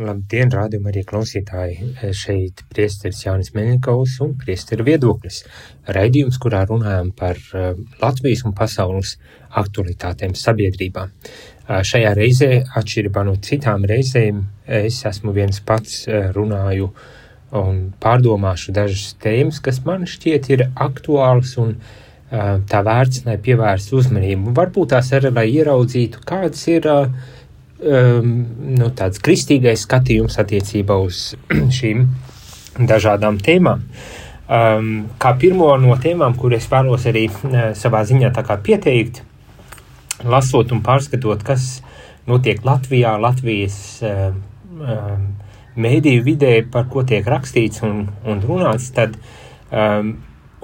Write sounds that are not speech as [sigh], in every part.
Labdien, rādījumi arī klausītāji. Šeit priesteris Jānis Meļņikaus un priesteru viedoklis. Raidījums, kurā runājam par eh, Latvijas un pasaules aktualitātēm sabiedrībā. Eh, šajā reizē, atšķirībā no citām reizēm, es esmu viens pats eh, runāju un pārdomāšu dažas tēmas, kas man šķiet ir aktuāls un tā vērts, lai pievērstu uzmanību. Varbūt tās arī, lai ieraudzītu, kāds ir uh, um, nu, tāds kristīgais skatījums attiecībā uz [clears throat] šīm dažādām tēmām. Um, kā pirmo no tēmām, kur es vēlos arī uh, savā ziņā pieteikt, lasot un pārskatot, kas notiek Latvijā, Latvijas uh, uh, mēdīju vidē, par ko tiek rakstīts un, un runāts, tad, um,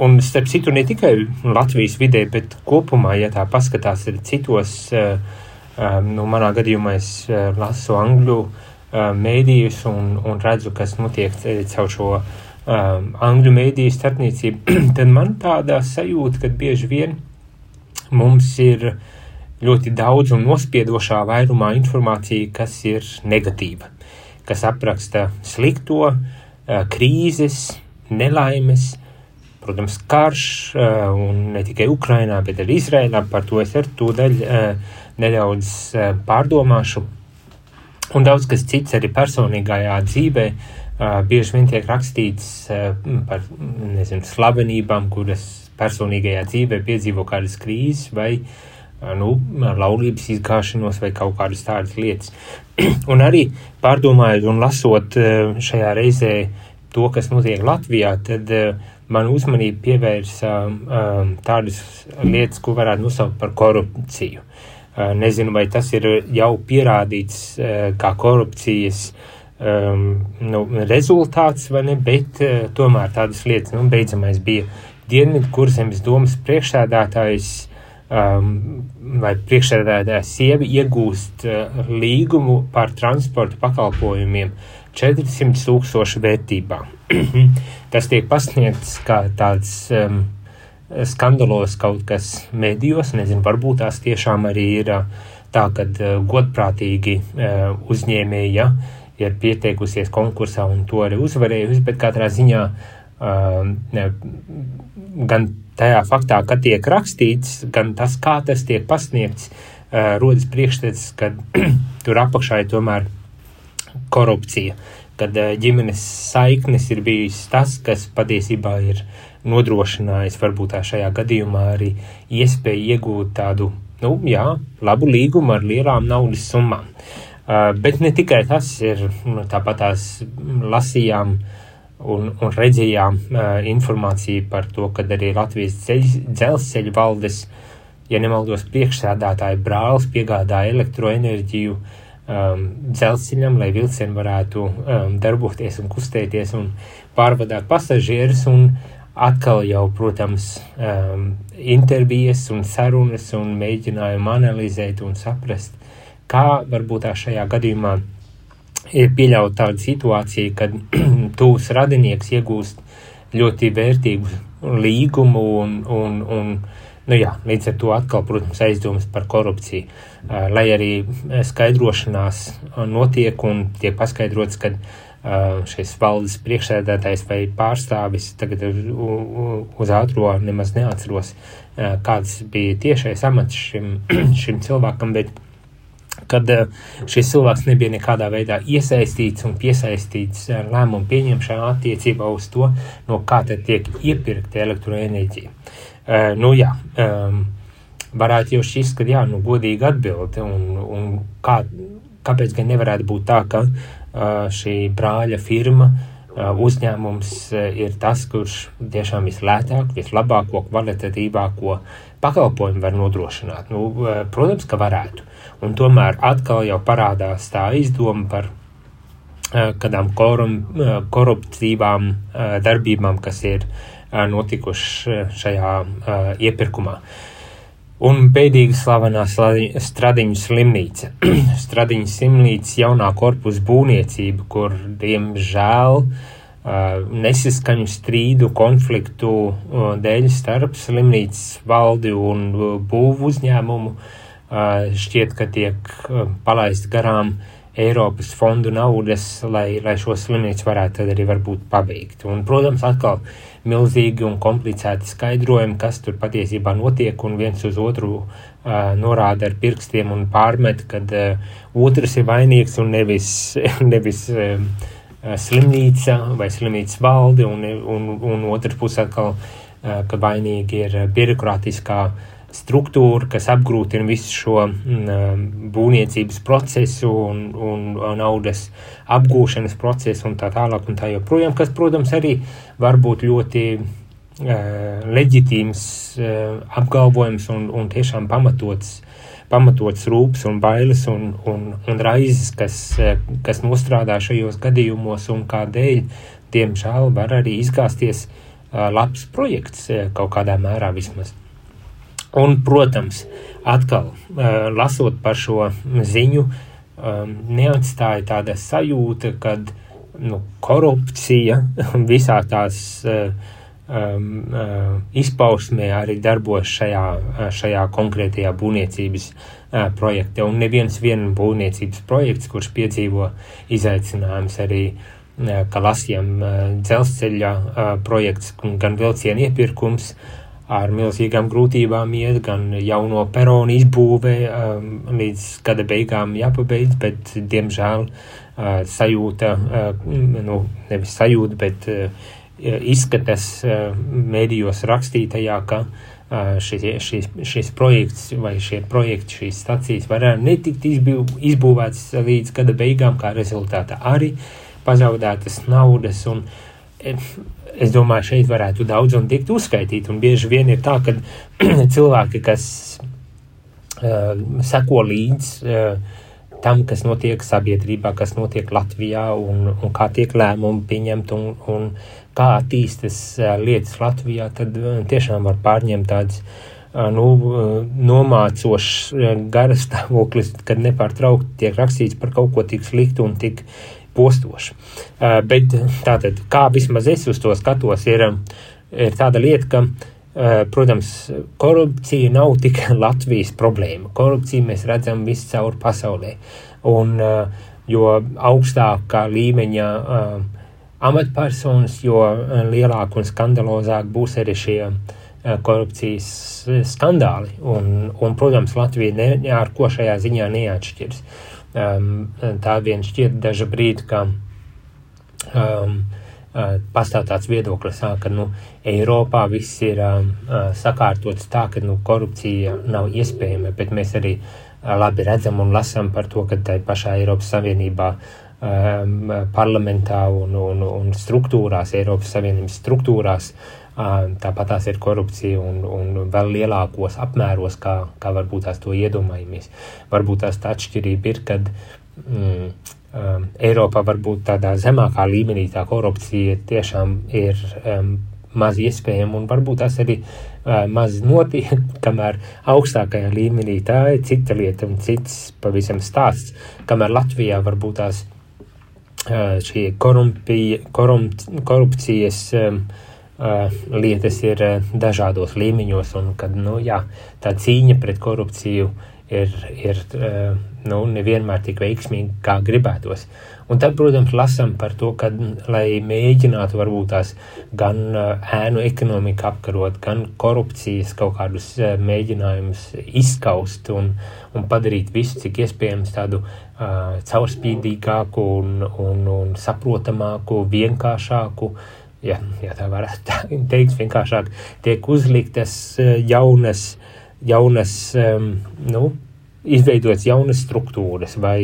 un starp citu ne tikai Latvijas vidē, bet kopumā, ja tā paskatās arī citos uh, Um, nu, manā gadījumā es uh, lasu angļu uh, mēdījus un, un redzu, kas notiek caur šo um, angļu mēdīju starpniecību, [clears throat] tad man tāda sajūta, ka bieži vien mums ir ļoti daudz un nospiedošā vairumā informācija, kas ir negatīva, kas apraksta slikto, uh, krīzes, nelaimes, protams, karš, uh, un ne tikai Ukrainā, bet arī Izrēlā, par to es ar tūdaļ nedaudz eh, pārdomāšu. Un daudz kas cits arī personīgajā dzīvē uh, bieži vien tiek rakstīts uh, par nezinu, slavenībām, kuras personīgajā dzīvē piedzīvo kādas krīzes vai uh, nu, laulības izgāšanos vai kaut kādas tādas lietas. [clears throat] un arī pārdomājot un lasot šajā reizē to, kas notiek Latvijā, tad man uzmanību pievērsa tādas lietas, ko varētu nosaukt par korupciju. Nezinu, vai tas ir jau pierādīts kā korupcijas um, nu, rezultāts vai ne, bet uh, tomēr tādas lietas, nu, beidzamais bija Dienvidu kurzemes domas priekšsēdātājs um, vai priekšsēdētājs sievi iegūst uh, līgumu par transporta pakalpojumiem 400 tūkstošu vērtībā. [clears throat] Tas tiek pasniegts kā tāds um, skandalos kaut kas medijos, nezinu, varbūt tās tiešām arī ir tā, ka godprātīgi uzņēmēja ir pieteikusies konkursā un to arī uzvarējusi, bet katrā ziņā gan tajā faktā, ka tiek rakstīts, gan tas, kā tas tiek pasniegts, rodas priekšstats, ka [clears throat] tur apakšā ir tomēr korupcija, kad ģimenes saiknes ir bijis tas, kas patiesībā ir uh, nodrošinājis varbūt tā šajā gadījumā arī iespēju iegūt tādu, nu, jā, labu līgumu ar lielām naudas summām. Uh, bet ne tikai tas ir, nu, tāpat tās lasījām un, un redzējām uh, informāciju par to, ka arī Latvijas dzelzceļa valdes, ja nemaldos priekšsēdātāji brālis piegādāja elektroenerģiju um, dzelzceļam, lai vilcieni varētu um, darboties un kustēties un pārvadāt pasažierus un uh, atkal jau, protams, um, intervijas un sarunas un mēģinājumu analizēt un saprast, kā varbūt tā šajā gadījumā ir pieļaut tādu situāciju, kad [clears throat] tūs radinieks iegūst ļoti vērtīgu līgumu un, un, un nu jā, līdz ar to atkal, protams, aizdomas par korupciju, uh, lai arī skaidrošanās notiek un tiek paskaidrots, ka uh, šis valdes priekšsēdētājs vai pārstāvis, tagad uz ātro nemaz neatceros, kāds bija tiešais amats šim, [clears throat] šim cilvēkam, bet kad šis cilvēks nebija nekādā veidā iesaistīts un piesaistīts lēmumu pieņemšanā attiecībā uz to, no kā tad tiek iepirkta elektroenerģija. Nu jā, varētu jau šis, ka jā, nu godīgi atbild, un, un kā, kāpēc gan nevarētu būt tā, ka šī brāļa firma uzņēmums ir tas, kurš tiešām vislētāk, vislabāko, kvalitatīvāko pakalpojumu var nodrošināt. Nu, protams, ka varētu. Un tomēr atkal jau parādās tā izdoma par kādām korum, koruptīvām darbībām, kas ir notikuši šajā iepirkumā. Un bēdīgi slavenā Stradiņu slimnīca. [clears throat] Stradiņu slimnīca jaunā korpusa būvniecība, kur diemžēl nesaskaņu strīdu, konfliktu dēļ starp slimnīcas valdi un būvu uzņēmumu šķiet, ka tiek palaist garām uh, Eiropas fondu naudas, lai, lai šo slimnīcu varētu tad arī varbūt pabeigt. Un, protams, atkal milzīgi un komplicēti skaidrojumi, kas tur patiesībā notiek, un viens uz otru uh, norāda ar pirkstiem un pārmet, kad uh, otrs ir vainīgs un nevis, [laughs] nevis uh, slimnīca vai slimnīcas valde, un, un, un otrs puse atkal, uh, ka vainīgi ir birokrātiskā uh, struktūra, kas apgrūtina visu šo mm, um, būvniecības procesu un, un, naudas apgūšanas procesu un tā tālāk un tā joprojām, kas, protams, arī var būt ļoti uh, leģitīms uh, apgalvojums un, un tiešām pamatots, pamatots rūps un bailes un, un, un raizes, kas, uh, kas nostrādā šajos gadījumos un kādēļ, diemžēl, var arī izgāzties uh, labs projekts uh, kaut kādā mērā vismaz. Un, protams, atkal lasot par šo ziņu, neatstāja tāda sajūta, ka nu, korupcija [laughs] visā tās um, izpausmē arī darbojas šajā, šajā konkrētajā būvniecības uh, projektā. Un neviens viens būvniecības projekts, kurš piedzīvo izaicinājumus arī uh, ka lasījām uh, dzelzceļa projekts, gan vilcienu iepirkums, ar milzīgām grūtībām iet, gan jauno peronu izbūvē um, līdz gada beigām jāpabeidz, bet, diemžēl, uh, sajūta, uh, nu, nevis sajūta, bet uh, izskatās uh, mēdījos rakstītajā, ka uh, šis, šis, šis projekts vai šie projekti, šīs stacijas varētu netikt izbūv, izbūvēts līdz gada beigām, kā rezultātā arī pazaudētas naudas un es domāju, šeit varētu daudz un tikt uzskaitīt. Un bieži vien ir tā, ka [clears throat] cilvēki, kas uh, seko līdz uh, tam, kas notiek sabiedrībā, kas notiek Latvijā, un, un kā tiek lēmumi pieņemti, un, un kā attīstas uh, lietas Latvijā, tad uh, tiešām var pārņemt tādas uh, nu, nomācošs garas stāvoklis, kad nepārtraukti tiek rakstīts par kaut ko tik sliktu un tik postoši. Uh, bet tātad, kā vismaz es uz to skatos, ir, ir tāda lieta, ka, uh, protams, korupcija nav [laughs] tikai Latvijas problēma. Korupciju mēs redzam viscaur pasaulē. Un, uh, jo augstākā līmeņa uh, amatpersonas, jo lielāk un skandalozāk būs arī šie uh, korupcijas skandāli. Un, un protams, Latvija ne, ne ar ko šajā ziņā neatšķirs. Uh, um, tā vien šķiet daža brīdi, ka um, uh, pastāv tāds viedoklis, ka nu, Eiropā viss ir um, uh, sakārtots tā, ka nu, korupcija nav iespējama, bet mēs arī uh, labi redzam un lasām par to, ka tai pašā Eiropas Savienībā um, parlamentā un, un, un struktūrās, Eiropas Savienības struktūrās, uh, Tāpat tās ir korupcija un, un vēl lielākos apmēros, kā, kā varbūt tās to iedomājamies. Varbūt tās tā atšķirība ir, kad mm, um, Eiropā varbūt tādā zemākā līmenī tā korupcija tiešām ir um, maz iespējama un varbūt tas arī uh, maz notiek, [laughs] kamēr augstākajā līmenī tā ir cita lieta un cits pavisam stāsts, kamēr Latvijā varbūt tās uh, šie korupcija, korup, korupcijas um, Uh, lietas ir dažādos līmeņos, un kad nu, jā, tā cīņa pret korupciju ir, ir nu, nevienmēr tik veiksmīga, kā gribētos. Un tad, protams, lasām par to, ka, lai mēģinātu varbūt tās gan ēnu ekonomiku apkarot, gan korupcijas kaut kādus mēģinājumus izskaust un, un padarīt visu, cik iespējams tādu uh, caurspīdīgāku un, un, un saprotamāku, vienkāršāku, uh, ja, ja tā varētu [laughs] teikt, vienkāršāk tiek uzliktas eh, jaunas, jaunas nu, izveidotas jaunas struktūras vai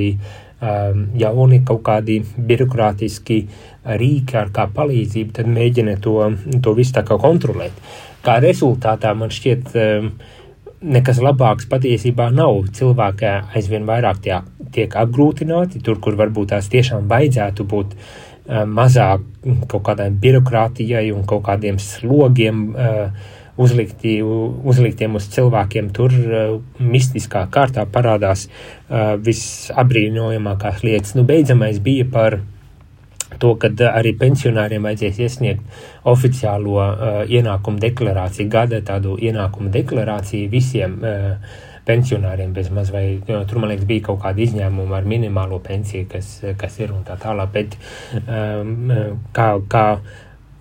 um, jauni kaut kādi birokrātiski rīki ar kā palīdzību, tad mēģina to, to visu tā kā kontrolēt. Kā rezultātā man šķiet, um, nekas labāks patiesībā nav. Cilvēki aizvien vairāk tiek, tiek apgrūtināti, tur, kur varbūt tās tiešām vajadzētu būt mazāk kaut kādai birokrātijai un kaut kādiem slogiem uzlikti, uzliktiem uz cilvēkiem. Tur mistiskā kārtā parādās visabrīnojamākās lietas. Nu, beidzamais bija par to, ka arī pensionāriem vajadzēs iesniegt oficiālo uh, ienākumu deklarāciju, gada tādu ienākumu deklarāciju visiem uh, pensionāriem bez maz, vai tur, man liekas, bija kaut kāda izņēmuma ar minimālo pensiju, kas, kas ir un tā tālāk, bet um, kā, kā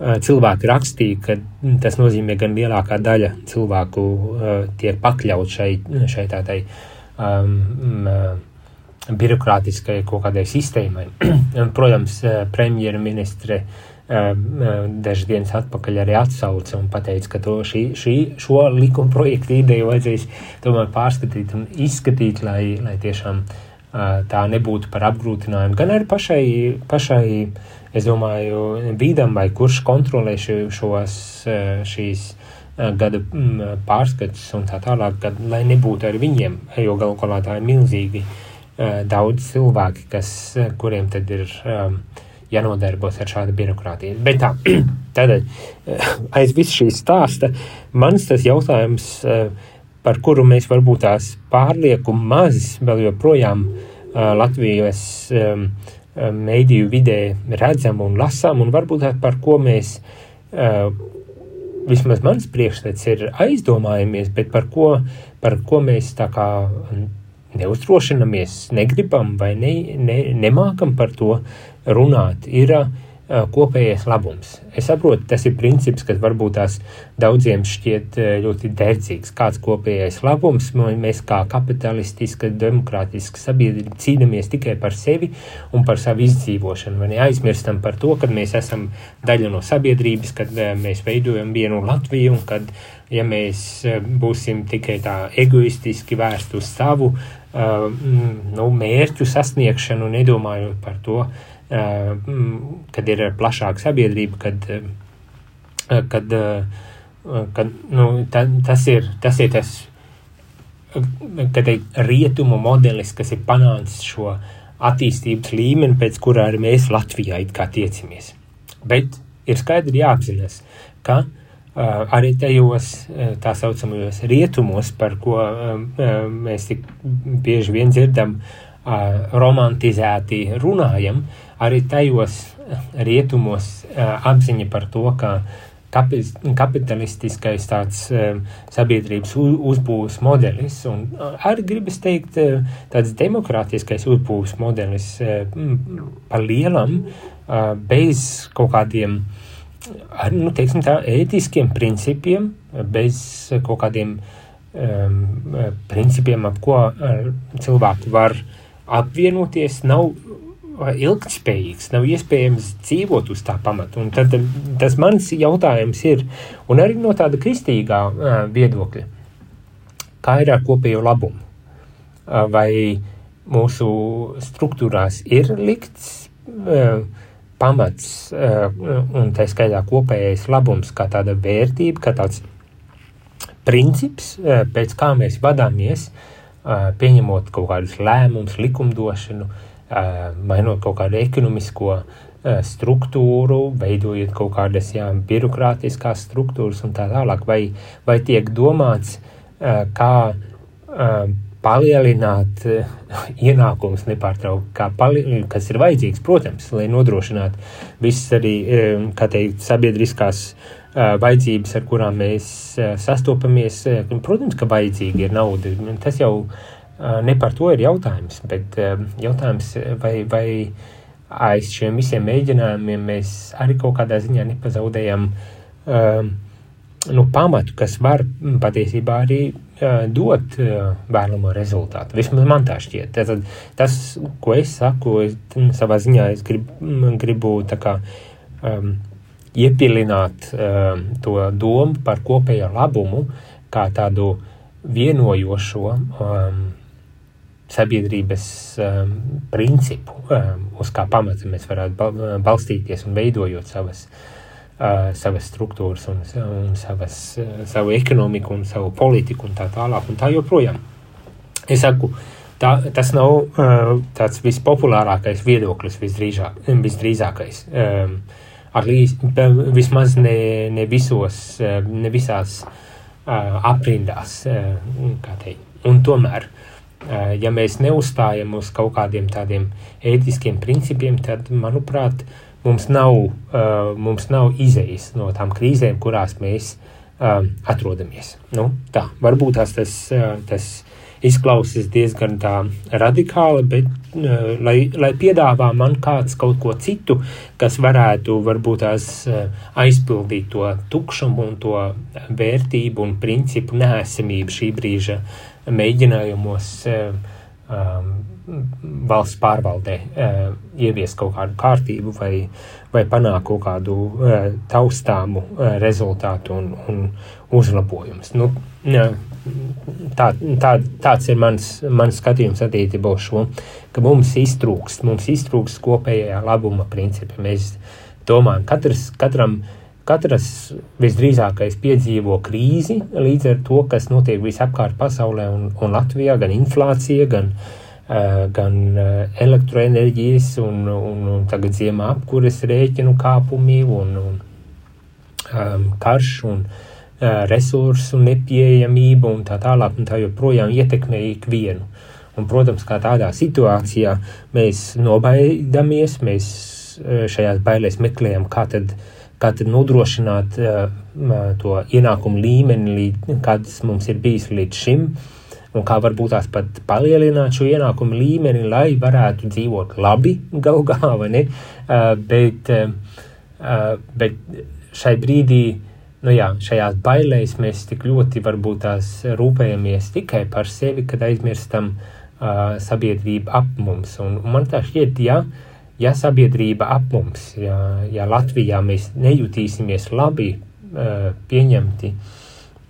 cilvēki rakstīja, ka tas nozīmē, gan lielākā daļa cilvēku uh, tiek pakļaut šai, šai tādai um, uh, birokrātiskai kaut kādai sistēmai. [clears throat] Protams, eh, premjerministre eh, dažas dienas atpakaļ arī atsauca un teica, ka to, šī, šī, šo likuma projektu ideju vajadzēs tomēr pārskatīt un izskatīt, lai, lai tiešām tā nebūtu par apgrūtinājumu gan arī pašai, pašai es domāju, bīdam vai kurš kontrolē šos, šīs gada pārskats un tā tālāk, kad, lai nebūtu ar viņiem, jo galu galā tā ir milzīgi daudz cilvēki, kas, kuriem tad ir um, jānodarbojas ar šādu birokrātiju. Bet tā, [clears throat] tad aiz visu šī stāsta mans tas jautājums, par kuru mēs varbūt tās pārlieku maz vēl joprojām Latvijas um, mēdīju vidē redzam un lasām, un varbūt tā par ko mēs, vismaz mans priekšstats ir aizdomājamies, bet par ko, par ko mēs tā kā neuzdrošinamies, negribam vai ne, ne, nemākam par to runāt, ir uh, kopējais labums. Es saprotu, tas ir princips, kas varbūt tās daudziem šķiet ļoti derdzīgs. Kāds kopējais labums, mēs kā kapitalistiska, demokrātiska sabiedrība cīnāmies tikai par sevi un par savu izdzīvošanu. Vai neaizmirstam par to, ka mēs esam daļa no sabiedrības, kad mēs veidojam vienu Latviju un kad ja mēs būsim tikai tā egoistiski vērsti uz savu Uh, nu, mērķu sasniegšanu, nedomājot par to, uh, mm, kad ir plašāka sabiedrība, kad, uh, kad, kad nu, ta, tas, ir, tas ir tas ka te, rietumu modelis, kas ir panācis šo attīstības līmeni, pēc kurā arī mēs Latvijā it kā tiecamies. Bet ir skaidri jāapzinās, ka Uh, arī tajos uh, tā saucamajos rietumos, par ko uh, mēs tik bieži vien dzirdam, romantizēti runājam, arī tajos rietumos apziņa par to, ka kapitalistiskais tāds sabiedrības uzbūves modelis, un arī gribas teikt tāds demokrātiskais uzbūves modelis par lielam, bez kaut kādiem uh, ar nu, teiksim, tā, ētiskiem principiem, bez kaut kādiem um, principiem, ap ko uh, cilvēki var apvienoties, nav ilgspējīgs, nav iespējams dzīvot uz tā pamata. Un tad tas mans jautājums ir, un arī no tāda kristīgā uh, viedokļa, kā ir ar kopējo labumu? Uh, vai mūsu struktūrās ir likts uh, pamats eh, un tā skaitā kopējais labums kā tāda vērtība, kā tāds princips, eh, pēc kā mēs vadāmies, eh, pieņemot kaut kādus lēmumus, likumdošanu, mainot kaut kādu ekonomisko struktūru, veidojot kaut kādas jā, birokrātiskās struktūras un tā tālāk, vai, vai tiek domāts, kā palielināt uh, ienākumus nepārtraukti, kas ir vajadzīgs, protams, lai nodrošinātu visas arī, um, kā teikt, sabiedriskās uh, vajadzības, ar kurām mēs sastopamies. Protams, ka vajadzīga ir nauda. Tas jau ne par to ir jautājums, bet jautājums, vai, vai aiz šiem visiem mēģinājumiem mēs arī kaut kādā ziņā nepazaudējam nu, pamatu, kas var patiesībā arī dot vēlamo rezultātu. Vismaz man tā šķiet. Tad, tas, ko es saku, es, savā ziņā es grib, gribu kā, um, iepilināt um, to domu par kopējo labumu kā tādu vienojošo um, sabiedrības um, principu, um, uz kā pamata mēs varētu balstīties un veidojot savas uh, uh, savas struktūras un, un savas, uh, savu ekonomiku un savu politiku un tā tālāk un tā joprojām. Es saku, tā, tas nav uh, tāds vispopulārākais viedoklis visdrīzāk, visdrīzākais. Um, ar līdz, vismaz ne, ne visos, ne visās uh, aprindās, uh. Un tomēr, uh, ja mēs neuzstājam uz kaut kādiem tādiem ētiskiem principiem, tad, manuprāt, mums nav, uh, mums nav izejas no tām krīzēm, kurās mēs uh, atrodamies. Nu, tā, varbūt tās tas, uh, tas izklausās diezgan radikāli, bet uh, lai, lai piedāvā man kāds kaut ko citu, kas varētu varbūt tās uh, aizpildīt to tukšumu un to vērtību un principu nēsamību šī brīža mēģinājumos uh, um, valsts pārvaldē ievies kaut kādu kārtību vai, vai panākt kaut kādu taustāmu rezultātu un, un uzlabojumus. Nu, tā, tā, tāds ir mans, mans skatījums attiecībā uz šo, ka mums iztrūkst, mums iztrūkst kopējā labuma principi. Mēs domājam, katrs, katram, katrs visdrīzākais piedzīvo krīzi līdz ar to, kas notiek visapkārt pasaulē un, un Latvijā, gan inflācija, gan, uh, gan elektroenerģijas un, un, un tagad ziemā apkures rēķinu kāpumi un, un um, karš un uh, resursu nepieejamība un tā tālāk un tā joprojām ietekmē ikvienu. Un, protams, kā tādā situācijā mēs nobaidamies, mēs šajās bailēs meklējam, kā tad, kā tad nodrošināt uh, to ienākumu līmeni, līdz, kāds mums ir bijis līdz šim, un kā varbūt tās pat palielināt šo ienākumu līmeni, lai varētu dzīvot labi gal galā, vai ne? Uh, bet, uh, bet šai brīdī uh, nu jā, šajās bailēs mēs tik ļoti varbūt tās rūpējamies tikai par sevi, kad aizmirstam uh, sabiedrību ap mums. Un, un man tā šķiet, ja, ja sabiedrība ap mums, ja, ja Latvijā mēs nejutīsimies labi, uh, pieņemti,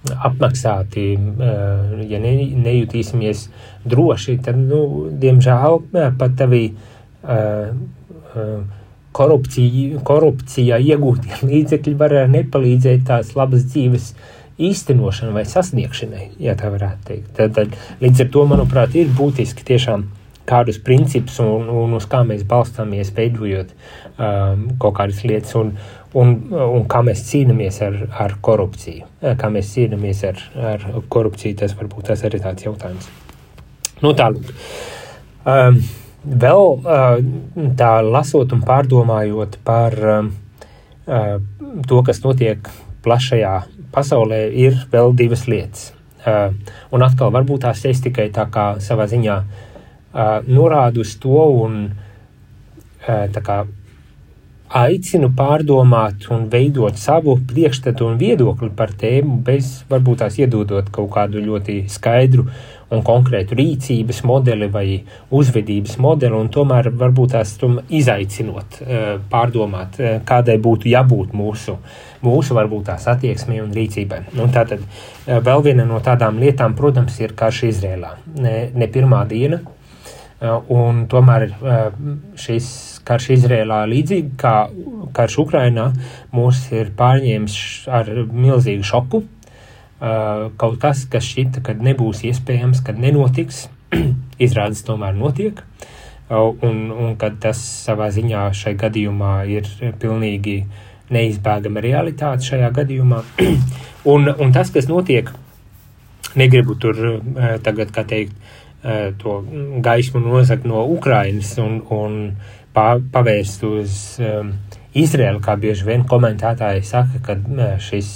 apmaksāti, uh, ja ne, nejutīsimies droši, tad, nu, diemžēl, pat tavī uh, uh, korupcija, korupcijā iegūtie [laughs] līdzekļi var nepalīdzēt tās labas dzīves īstenošanai vai sasniegšanai, ja tā varētu teikt. Tad, tad līdz ar to, manuprāt, ir būtiski tiešām kādus principus un, un uz kā mēs balstāmies, veidojot um, kaut kādas lietas, un, un, un kā mēs cīnāmies ar, ar korupciju. Kā mēs cīnāmies ar, ar korupciju, tas varbūt tas arī tāds jautājums. Nu, tālāk. Um, vēl tā lasot un pārdomājot par to, kas notiek plašajā pasaulē, ir vēl divas lietas. Un atkal, varbūt tās es tikai tā kā savā ziņā norādu uz to un tā kā aicinu pārdomāt un veidot savu priekšstatu un viedokli par tēmu, bez varbūt tās iedodot kaut kādu ļoti skaidru un konkrētu rīcības modeli vai uzvedības modeli, un tomēr varbūt tās izaicinot, eh, pārdomāt, eh, kādai būtu jābūt mūsu, mūsu varbūt tās attieksmei un rīcībai. Un tātad eh, vēl viena no tādām lietām, protams, ir karš Izrēlā. Ne, ne pirmā diena, un tomēr šis karš Izrēlā līdzīgi kā karš Ukrainā mūs ir pārņēmis ar milzīgu šoku, Uh, kaut kas, kas šķita, kad nebūs iespējams, kad nenotiks, [clears throat] izrādes tomēr notiek, uh, un, un kad tas savā ziņā šai gadījumā ir pilnīgi neizbēgama realitāte šajā gadījumā. [clears throat] un, un tas, kas notiek, negribu tur uh, tagad, kā teikt, to gaismu nozagt no Ukrainas un, un pavērst uz um, Izraelu, kā bieži vien komentētāji saka, ka šis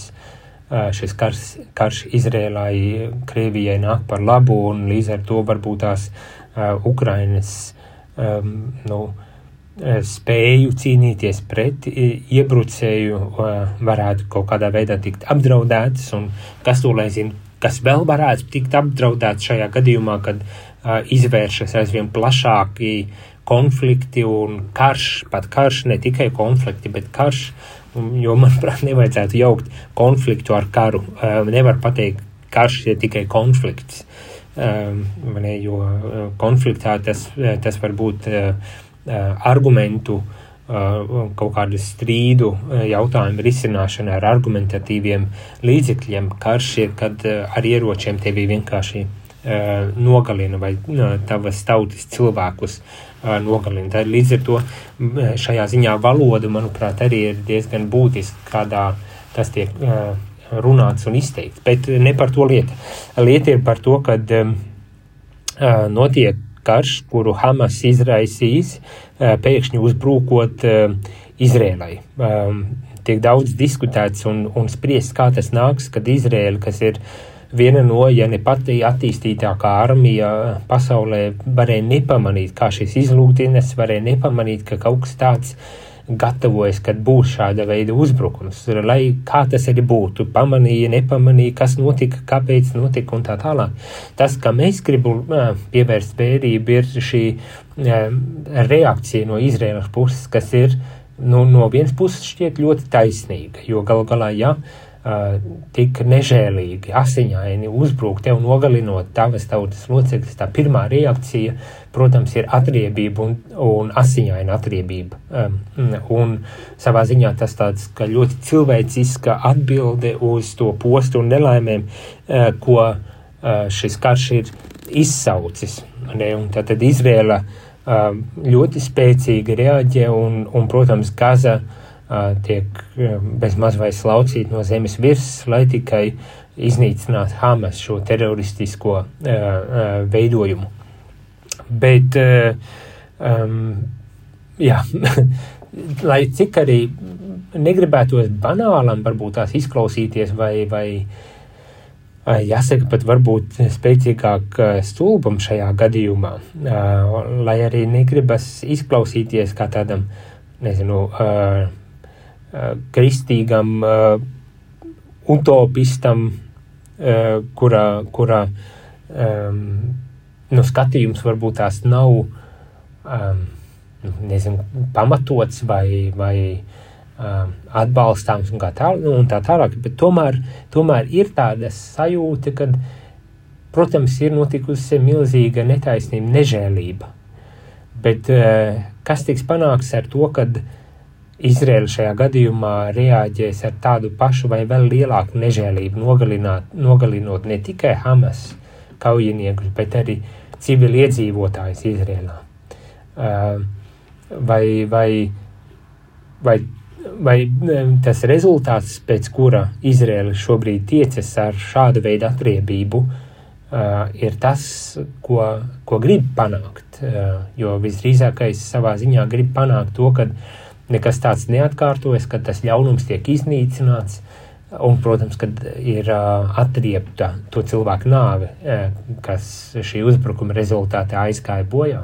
šis karš, karš Izrēlai, Krievijai nāk par labu, un līdz ar to varbūt tās uh, Ukrainas um, nu, spēju cīnīties pret iebrucēju uh, varētu kaut kādā veidā tikt apdraudētas, un kas to lai zina, kas vēl varētu tikt apdraudēts šajā gadījumā, kad uh, izvēršas aizvien plašāki konflikti un karš, pat karš, ne tikai konflikti, bet karš Jo, manuprāt, nevajadzētu jaukt konfliktu ar karu. Nevar pateikt, karš ir tikai konflikts. Ne, jo konfliktā tas, tas var būt argumentu, kaut kādu strīdu jautājumu risināšana ar argumentatīviem līdzekļiem. Karš ir, kad ar ieročiem tevi vienkārši nogalina vai tavas tautas cilvēkus nogalina. Tad līdz ar to šajā ziņā valoda, manuprāt, arī ir diezgan būtiska, kādā tas tiek runāts un izteikts. Bet ne par to lieta. Lieta ir par to, ka notiek karš, kuru Hamas izraisīs, pēkšņi uzbrukot Izrēlai. Tiek daudz diskutēts un, un spriests, kā tas nāks, kad Izrēla, kas ir viena no, ja ne pati attīstītākā armija pasaulē, varēja nepamanīt, kā šis izlūkdienas varēja nepamanīt, ka kaut kas tāds gatavojas, kad būs šāda veida uzbrukums, lai kā tas arī būtu, pamanīja, nepamanīja, kas notika, kāpēc notika un tā tālāk. Tas, ka mēs gribam pievērst vērību, ir šī reakcija no Izraēlas puses, kas ir nu, no vienas puses šķiet ļoti taisnīga, jo galu galā, ja tik nežēlīgi, asiņaini uzbrukt tev, nogalinot tavas tautas locekļus, tā pirmā reakcija, protams, ir atriebība un, un asiņaina atriebība. Um, un savā ziņā tas tāds, ļoti cilvēciska atbilde uz to postu un nelaimēm, uh, ko uh, šis karš ir izsaucis. Ne? Un tad, tad Izrēla uh, ļoti spēcīgi reaģē un, un protams, Gaza uh, tiek bezmaz vai slaucīti no zemes virsmas, lai tikai iznīcinātu Hamas šo teroristisko veidojumu. Bet, um, jā, [laughs] lai cik arī negribētos banālam, varbūt tās izklausīties vai, vai jāsaka, pat varbūt spēcīgāk stulbam šajā gadījumā, lai arī negribas izklausīties kā tādam, nezinu, Eh, kristīgam utopistam, kurā, kurā um, nu, skatījums varbūt tās nav um, nezinu, pamatots vai, vai um, atbalstāms un, tā, nu, un tā tālāk. Tomēr, tomēr ir tāda sajūta, ka, protams, ir notikusi milzīga netaisnība, nežēlība. Bet uh, kas tiks panāks ar to, kad uh, Izraela šajā gadījumā reaģēs ar tādu pašu vai vēl lielāku nežēlību, nogalinot ne tikai Hamas kaujiniekus, bet arī civiliedzīvotājus Izrēlā. Vai, vai, vai, vai tas rezultāts, pēc kura Izrēla šobrīd tiecas ar šādu veidu atriebību, ir tas, ko, ko grib panākt. Jo visdrīzākais savā ziņā grib panākt to, ka nekas tāds neatkārtojas, kad tas ļaunums tiek iznīcināts. Un, protams, kad ir atriepta to cilvēku nāve, kas šī uzbrukuma rezultātā aizgāja bojā.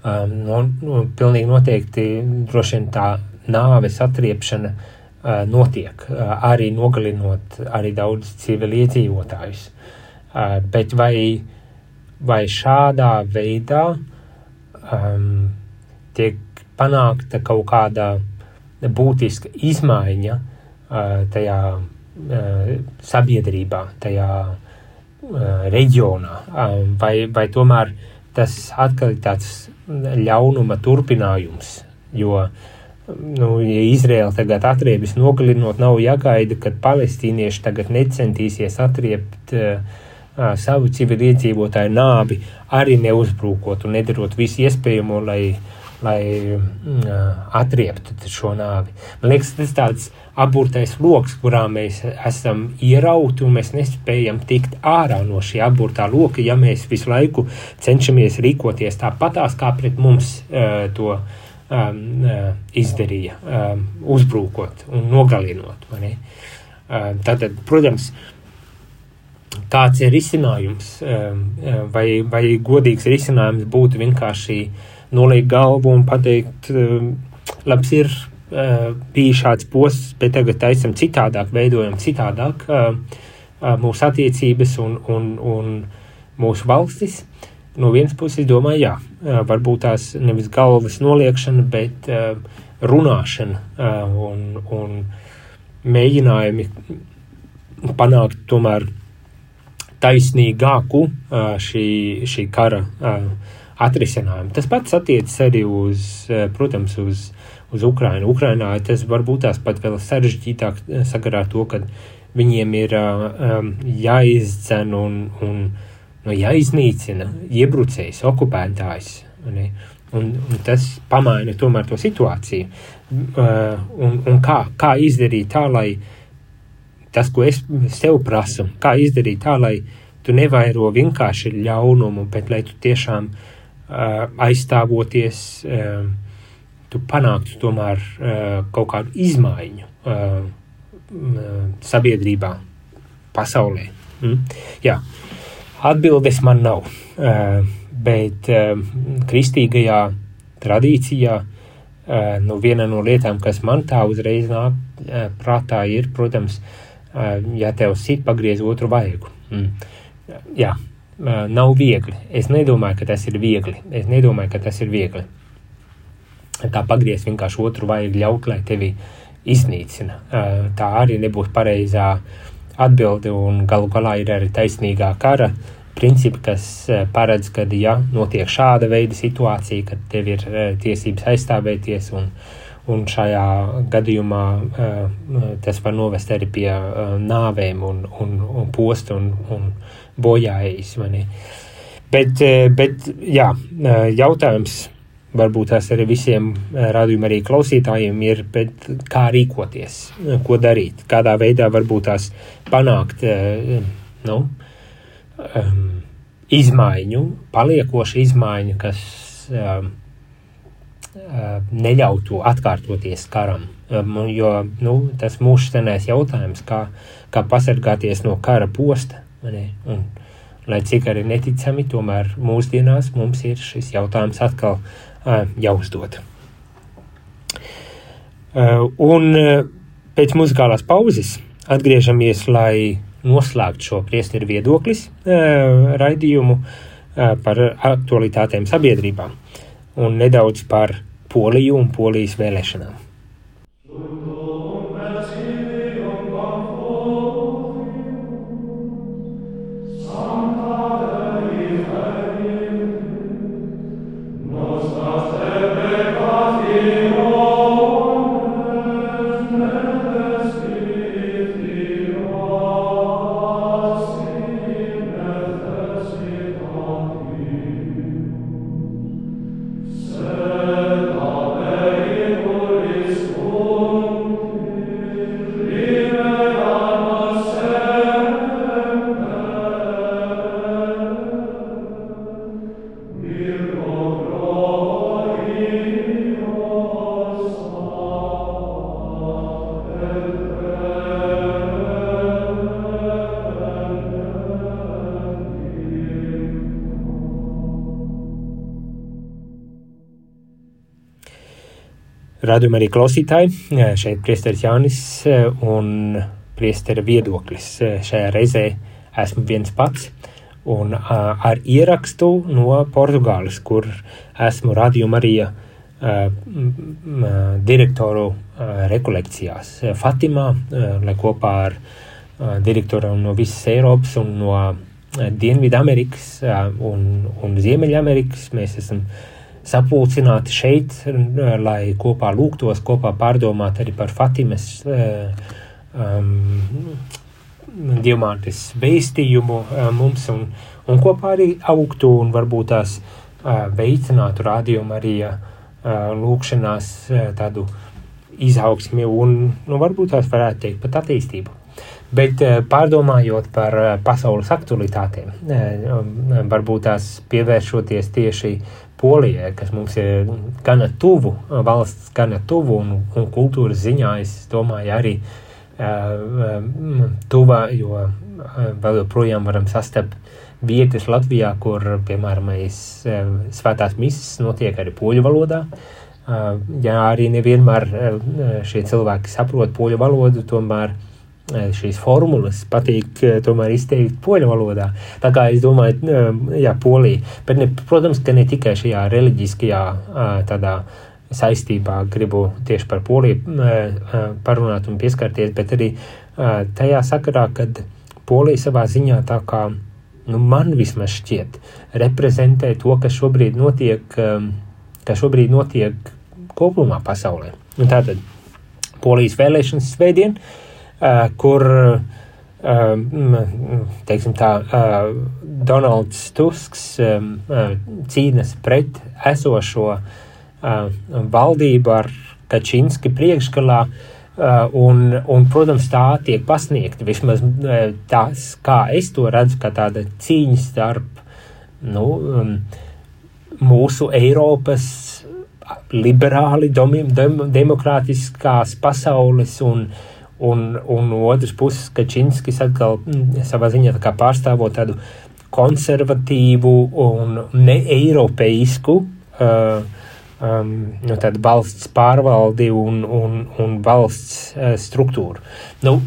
Um, nu, nu, pilnīgi noteikti droši vien tā nāves atriepšana uh, notiek, uh, arī nogalinot arī daudz civiliedzīvotājus. Uh, bet vai, vai šādā veidā um, tiek panākta kaut kāda būtiska izmaiņa uh, tajā sabiedrībā, tajā reģionā, vai, vai tomēr tas atkal ir tāds ļaunuma turpinājums, jo nu, ja Izraela tagad atriebis nogalinot, nav jāgaida, kad palestīnieši tagad necentīsies atriebt uh, uh, savu civiliedzīvotāju nāvi, arī neuzbrūkot un nedarot visu iespējamo, lai uh, lai mm, atrieptu šo nāvi. Man liekas, tas ir tāds aburtais lokus, kurā mēs esam ierauti un mēs nespējam tikt ārā no šī aburtā loka, ja mēs visu laiku cenšamies rīkoties tāpatās, kā pret mums uh, to um, izdarīja, um, uzbrūkot un nogalinot. Uh, tātad, protams, kāds ir risinājums, um, vai, vai godīgs risinājums būtu vienkārši uh, noliekt galvu un pateikt, labs ir ehm, bija šāds posms, bet tagad taisam citādāk, veidojam citādāk ehm, mūsu attiecības un, un, un mūsu valstis. No vienas puses, domāju, jā, varbūt tās nevis galvas noliekšana, bet runāšana un, un mēģinājumi panākt tomēr taisnīgāku šī, šī kara atrisinājumu. Tas pats attiecas arī uz, eh, protams, uz, uz Ukrainu. Ukrainā tas varbūt tās pat vēl sarežģītāk eh, sakarā to, ka viņiem ir um, jāizdzen un, un nu, jāiznīcina iebrucējs, okupētājs. Ne? Un, un tas pamaina tomēr to situāciju. Uh, un, un kā, kā izdarīt tā, lai tas, ko es sev prasu, kā izdarīt tā, lai tu nevairo vienkārši ļaunumu, bet lai tu tiešām uh, aizstāvoties, uh, tu panāktu tomēr uh, kaut kādu izmaiņu uh, sabiedrībā, pasaulē. Mm? Jā, atbildes man nav, uh, bet uh, kristīgajā tradīcijā uh, nu, viena no lietām, kas man tā uzreiz nāk uh, prātā, ir, protams, uh, ja tev sit pagriez otru vaigu. Mm. Jā, uh, nav viegli. Es nedomāju, ka tas ir viegli. Es nedomāju, ka tas ir viegli. Tā pagriezt vienkārši otru vajag ļaut, lai tevi iznīcina. Tā arī nebūs pareizā atbilde un galu galā ir arī taisnīgā kara principi, kas paredz, ka, ja notiek šāda veida situācija, kad tev ir tiesības aizstāvēties un, un šajā gadījumā tas var novest arī pie nāvēm un, un, un postu un, un bojājas. Bet, bet jā, jautājums varbūt tas arī visiem eh, rādījuma arī klausītājiem ir, bet kā rīkoties, ko darīt, kādā veidā varbūt tās panākt, eh, nu, um, izmaiņu, paliekošu izmaiņu, kas um, neļautu atkārtoties karam. Um, jo nu, tas mūsu senais jautājums, kā, kā pasargāties no kara posta. Un, lai cik arī neticami, tomēr mūsdienās mums ir šis jautājums atkal jāuzdod. Un pēc muzikālās pauzes atgriežamies, lai noslēgtu šo priesteru viedoklis raidījumu par aktualitātēm sabiedrībā un nedaudz par Poliju un Polijas vēlēšanām. Radījumā arī klausītāji, šeit priesteris Jānis un priestera viedoklis. Šajā reizē esmu viens pats un ar ierakstu no Portugāles, kur esmu radījuma arī direktoru rekolekcijās Fatimā, lai kopā ar direktoru no visas Eiropas un no Dienvidamerikas un, un Ziemeļamerikas mēs esam sapulcināti šeit, lai kopā lūgtos, kopā pārdomāt arī par Fatimas um, diamātes veistījumu uh, mums un, un kopā arī augtu un varbūt tās uh, veicinātu rādījumu arī lūkšanās tādu izaugsmi un, nu, varbūt tās varētu teikt pat attīstību. Bet pārdomājot par pasaules aktualitātēm, varbūt tās pievēršoties tieši Polijai, kas mums ir gana tuvu, valsts gana tuvu un, un kultūras ziņā, es domāju, arī uh, tuvā, jo uh, vēl joprojām varam sastapt vietas Latvijā, kur, piemēram, mēs, uh, svētās misas notiek arī poļu valodā. Uh, ja arī nevienmēr uh, šie cilvēki saprot poļu valodu, tomēr uh, šīs formulas patīk eh, tomēr izteikt poļu valodā. Tā kā es domāju, eh, jā, polija. Bet, ne, protams, ka ne tikai šajā reliģiskajā tādā saistībā gribu tieši par poliju parunāt un pieskarties, bet arī tajā sakarā, kad polija savā ziņā tā kā, nu, man vismaz šķiet, reprezentē to, kas šobrīd notiek, kas šobrīd notiek kopumā pasaulē. Un tātad polijas vēlēšanas svētdien, uh, kur teiksim tā, Donalds Tusks cīnas pret esošo valdību ar Kačinski priekšgalā, un, un, protams, tā tiek pasniegta. Vismaz tās, kā es to redzu, kā tāda cīņa starp nu, mūsu Eiropas liberāli, dem, demokrātiskās pasaules un, un, un otrs puses Kačinskis atkal mm, savā ziņā tā pārstāvot tādu konservatīvu un neeiropeisku uh, um, nu, valsts pārvaldi un, un, un valsts uh, struktūru. Nu,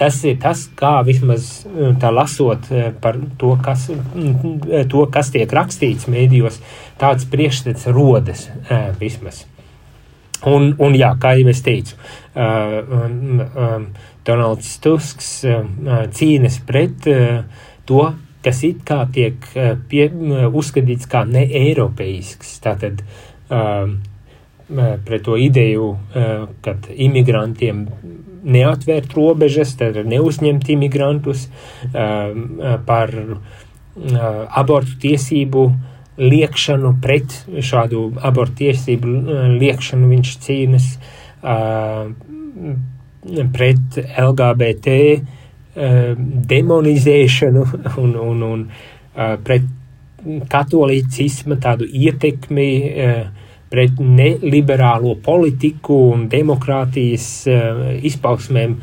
Tas ir tas, kā vismaz uh, tā lasot uh, par to, kas, uh, to, kas tiek rakstīts mēdījos, tāds priekšstats rodas vismaz. Un, un jā, kā jau es teicu, Donalds Tusks cīnas pret to, kas it kā tiek pie, uzskatīts kā neeiropeisks. Tātad um, pret to ideju, ka imigrantiem neatvērt robežas, tad neuzņemt imigrantus, par abortu tiesību liekšanu, pret šādu abortu tiesību liekšanu viņš cīnas, pret LGBT demonizēšanu un, un, un pret katolicisma tādu ietekmi pret neliberālo politiku un demokrātijas izpausmēm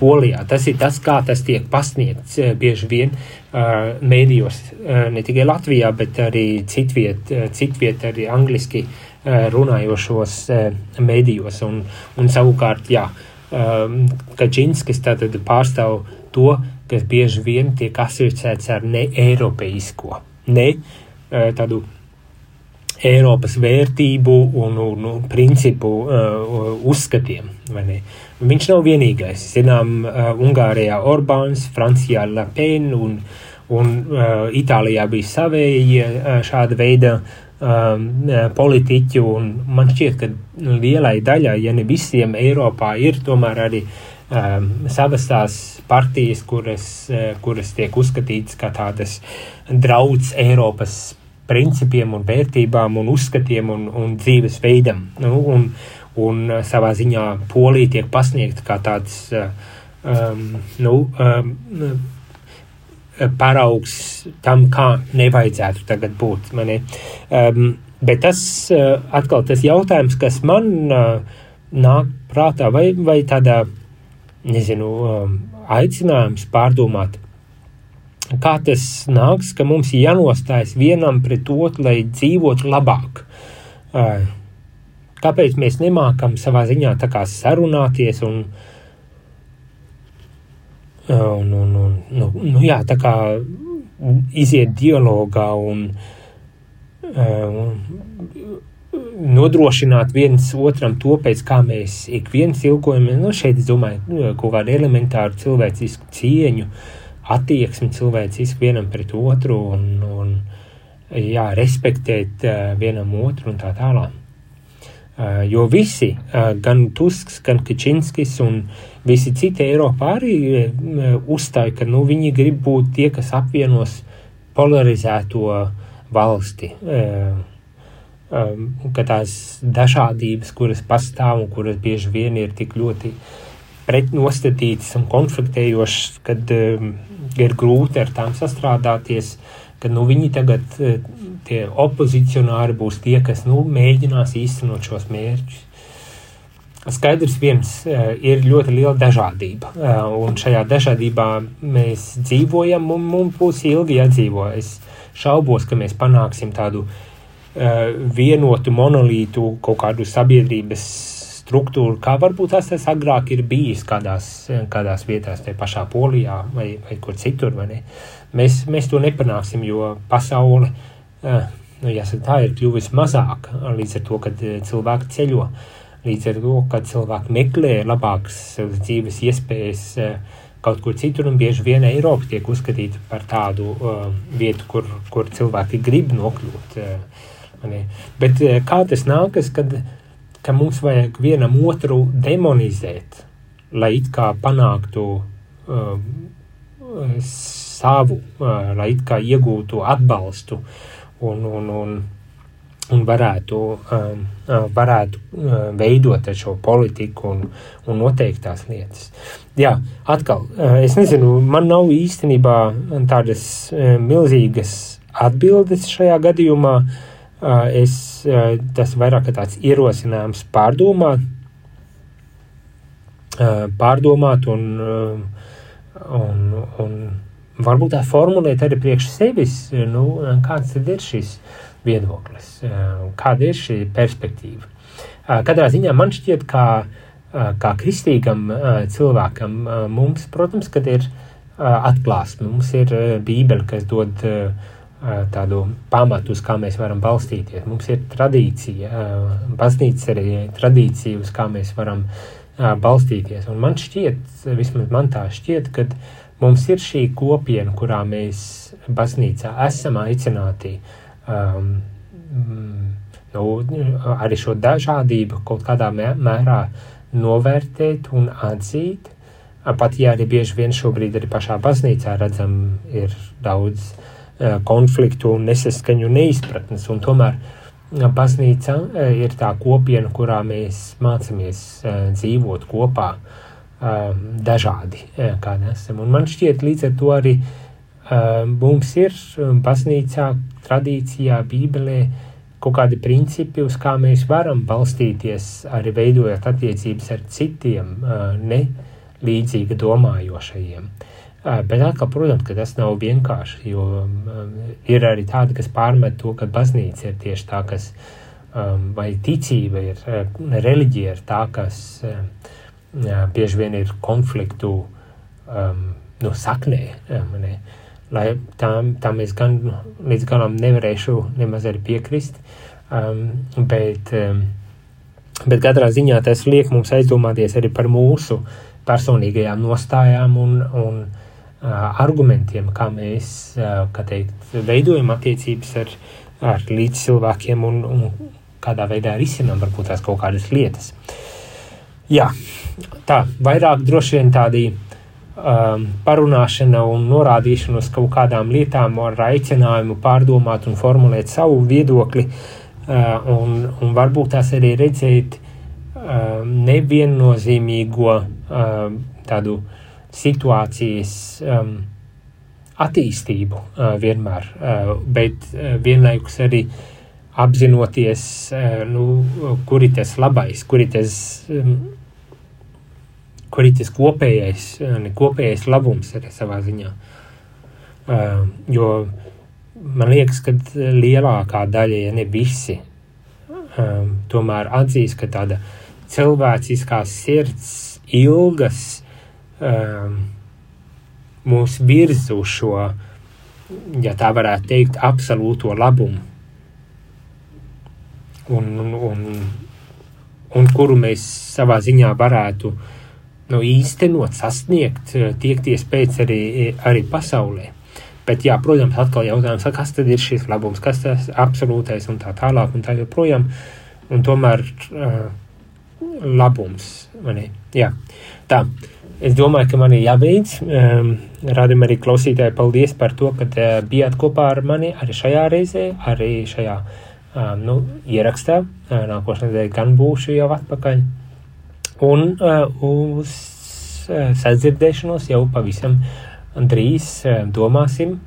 Polijā. Tas ir tas, kā tas tiek pasniegts bieži vien mēdījos, ne tikai Latvijā, bet arī citviet, citviet arī angliski runājošos uh, mēdījos. Un, un savukārt, jā, Kačinskis tātad pārstāv to, kas bieži vien tiek asociēts ar ne-eiropeisko, ne uh, tādu Eiropas vērtību un, un, un principu uh, uzskatiem. Viņš nav vienīgais. Zinām, uh, Ungārijā Orbāns, Francijā Le Pen un, un uh, Itālijā bija savēji uh, šāda veida um, uh, politiķi. Man šķiet, ka lielai daļai, ja ne visiem Eiropā, ir tomēr arī um, savas tās partijas, kuras, uh, kuras tiek uzskatītas kā tādas drauds Eiropas principiem un vērtībām un uzskatiem un, un dzīvesveidam. Nu, un, un savā ziņā Polija tiek pasniegta kā tāds uh, um, nu, um, paraugs tam, kā nevajadzētu tagad būt. Mani. Um, bet tas atkal tas jautājums, kas man nāk prātā, vai, vai tādā, nezinu, um, aicinājums pārdomāt, kā tas nāks, ka mums jānostājas vienam pret otru, lai dzīvotu labāk. Kāpēc mēs nemākam savā ziņā tā kā sarunāties un, un, un, un nu, nu jā, tā kā iziet dialogā un, un nodrošināt viens otram to, pēc kā mēs ik viens ilgojamies. Nu, šeit es domāju, kaut kādu elementāru cilvēcisku cieņu, uh, attieksmi cilvēciski vienam pret otru un, un jā, respektēt uh, vienam otru un tā tālāk. Uh, jo visi, uh, gan Tusks, gan Kačinskis un visi citi Eiropā arī uh, uzstāja, ka nu, viņi grib būt tie, kas apvienos polarizēto valsti. Uh, um, ka tās dažādības, kuras pastāv un kuras bieži vien ir tik ļoti pretnostatītas un konfliktējošas, kad ir grūti ar tām sastrādāties, ka nu, viņi tagad, tie opozicionāri, būs tie, kas nu, mēģinās īstenot šos mērķus. Skaidrs viens eh, ir ļoti liela dažādība, eh, un šajā dažādībā mēs dzīvojam, un mums būs ilgi jādzīvo. Es šaubos, ka mēs panāksim tādu vienotu monolītu kaut kādu sabiedrības struktūru, kā varbūt tas, tas agrāk ir bijis kādās, kādās vietās, te pašā Polijā vai, vai kur citur. Vai mēs, mēs to nepanāksim, jo pasaule, eh, nu, jāsaka, tā ir kļuvusi mazāk līdz ar to, kad eh, cilvēki ceļo, līdz ar to, kad cilvēki meklē labākas dzīves iespējas eh, kaut kur citur, un bieži vien Eiropa tiek uzskatīta par tādu uh, vietu, kur, kur cilvēki grib nokļūt. Uh, Bet kā tas nākas, kad uh, ka mums vajag vienam otru demonizēt lai it kā panāktu uh, savu, uh, lai it kā iegūtu atbalstu un, un, un, un varētu, um, varētu uh, veidot šo politiku un, un noteiktās lietas. Jā, atkal, uh, es nezinu, man nav īstenībā tādas uh, milzīgas atbildes šajā gadījumā. Es, tas vairāk kā tāds ierosinājums pārdomāt, pārdomāt un, un, un varbūt tā formulēt arī priekš sevis, nu, kāds tad ir šis viedoklis, kāda ir šī perspektīva. Katrā ziņā man šķiet, kā, kā kristīgam cilvēkam mums, protams, kad ir atklāsme, mums ir bībele, kas dod uh, tādu pamatu, uz kā mēs varam balstīties. Mums ir tradīcija, baznīca arī tradīcija, uz kā mēs varam balstīties. Un man šķiet, vismaz man tā šķiet, ka mums ir šī kopiena, kurā mēs baznīcā esam aicināti um, nu, arī šo dažādību kaut kādā mērā novērtēt un atzīt. Pat ja arī bieži vien šobrīd arī pašā baznīcā redzam, ir daudz uh, konfliktu, nesaskaņu, neizpratnes. Un tomēr baznīca ir tā kopiena, kurā mēs mācāmies dzīvot kopā dažādi, kādi esam. Un man šķiet, līdz ar to arī mums ir baznīcā, tradīcijā, bībelē kaut kādi principi, uz kā mēs varam balstīties, arī veidojot attiecības ar citiem, ne līdzīgi domājošajiem. Bet atkal, protams, ka tas nav vienkārši, jo um, ir arī tādi, kas pārmet to, ka baznīca ir tieši tā, kas, um, vai ticība ir, reliģija ir tā, kas um, bieži vien ir konfliktu um, nu, saknē. Ne? Lai tam, tam es gan līdz galam nevarēšu nemaz arī piekrist, um, bet, um, bet katrā ziņā tas liek mums aizdomāties arī par mūsu personīgajām nostājām un, un argumentiem, kā mēs kā teikt, veidojam attiecības ar, ar līdzcilvēkiem un, un kādā veidā risinām varbūt tās kaut kādas lietas. Jā, tā vairāk droši vien tādi um, parunāšana un norādīšana uz kaut kādām lietām ar aicinājumu pārdomāt un formulēt savu viedokli uh, un, un varbūt tās arī redzēt uh, neviennozīmīgo uh, tādu situācijas um, attīstību uh, vienmēr, uh, bet uh, vienlaikus arī apzinoties, uh, nu, kur ir tas labais, kur ir tas, um, kur ir tas kopējais, uh, kopējais labums arī savā ziņā. Uh, jo man liekas, ka lielākā daļa, ja ne visi, um, tomēr atzīst, ka tāda cilvēciskās sirds ilgas um, mūs virz uz šo, ja tā varētu teikt, absolūto labumu. Un, un, un, un kuru mēs savā ziņā varētu nu, īstenot, sasniegt, tiekties pēc arī, arī pasaulē. Bet, jā, protams, atkal jautājums, kas tad ir šis labums, kas tas absolūtais un tā tālāk un tā joprojām. Un tomēr uh, labums. Jā, tā. Es domāju, ka man ir jābeidz. Um, Rādījumam arī klausītāji, paldies par to, ka uh, bijāt kopā ar mani arī šajā reizē, arī šajā um, nu, ierakstā. Uh, nākošais nedēļa gan būšu jau atpakaļ. Un uh, uz uh, sadzirdēšanos jau pavisam drīz uh, domāsim.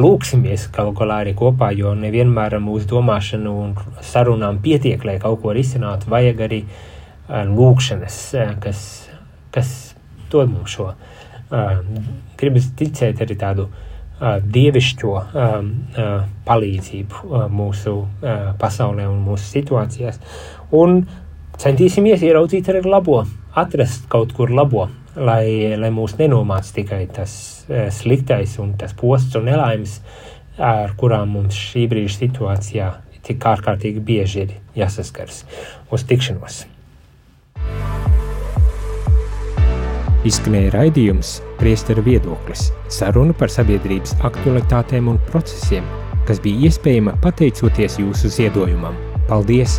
Lūksimies galu galā arī kopā, jo nevienmēr mūsu domāšanu un sarunām pietiek, lai kaut ko risinātu. Vajag arī uh, lūkšanas, uh, kas, kas dod mums šo. Uh, gribas ticēt arī tādu uh, dievišķo um, uh, palīdzību uh, mūsu uh, pasaulē un mūsu situācijās. Un centīsimies ieraudzīt arī labo, atrast kaut kur labo, lai, lai mūs nenomāc tikai tas uh, sliktais un tas posts un nelaimes, ar kurām mums šī brīža situācijā tik ārkārtīgi bieži ir jāsaskars. Uz tikšanos! Izskanēja raidījums Priesteru viedoklis – saruna par sabiedrības aktualitātēm un procesiem, kas bija iespējama pateicoties jūsu ziedojumam. Paldies!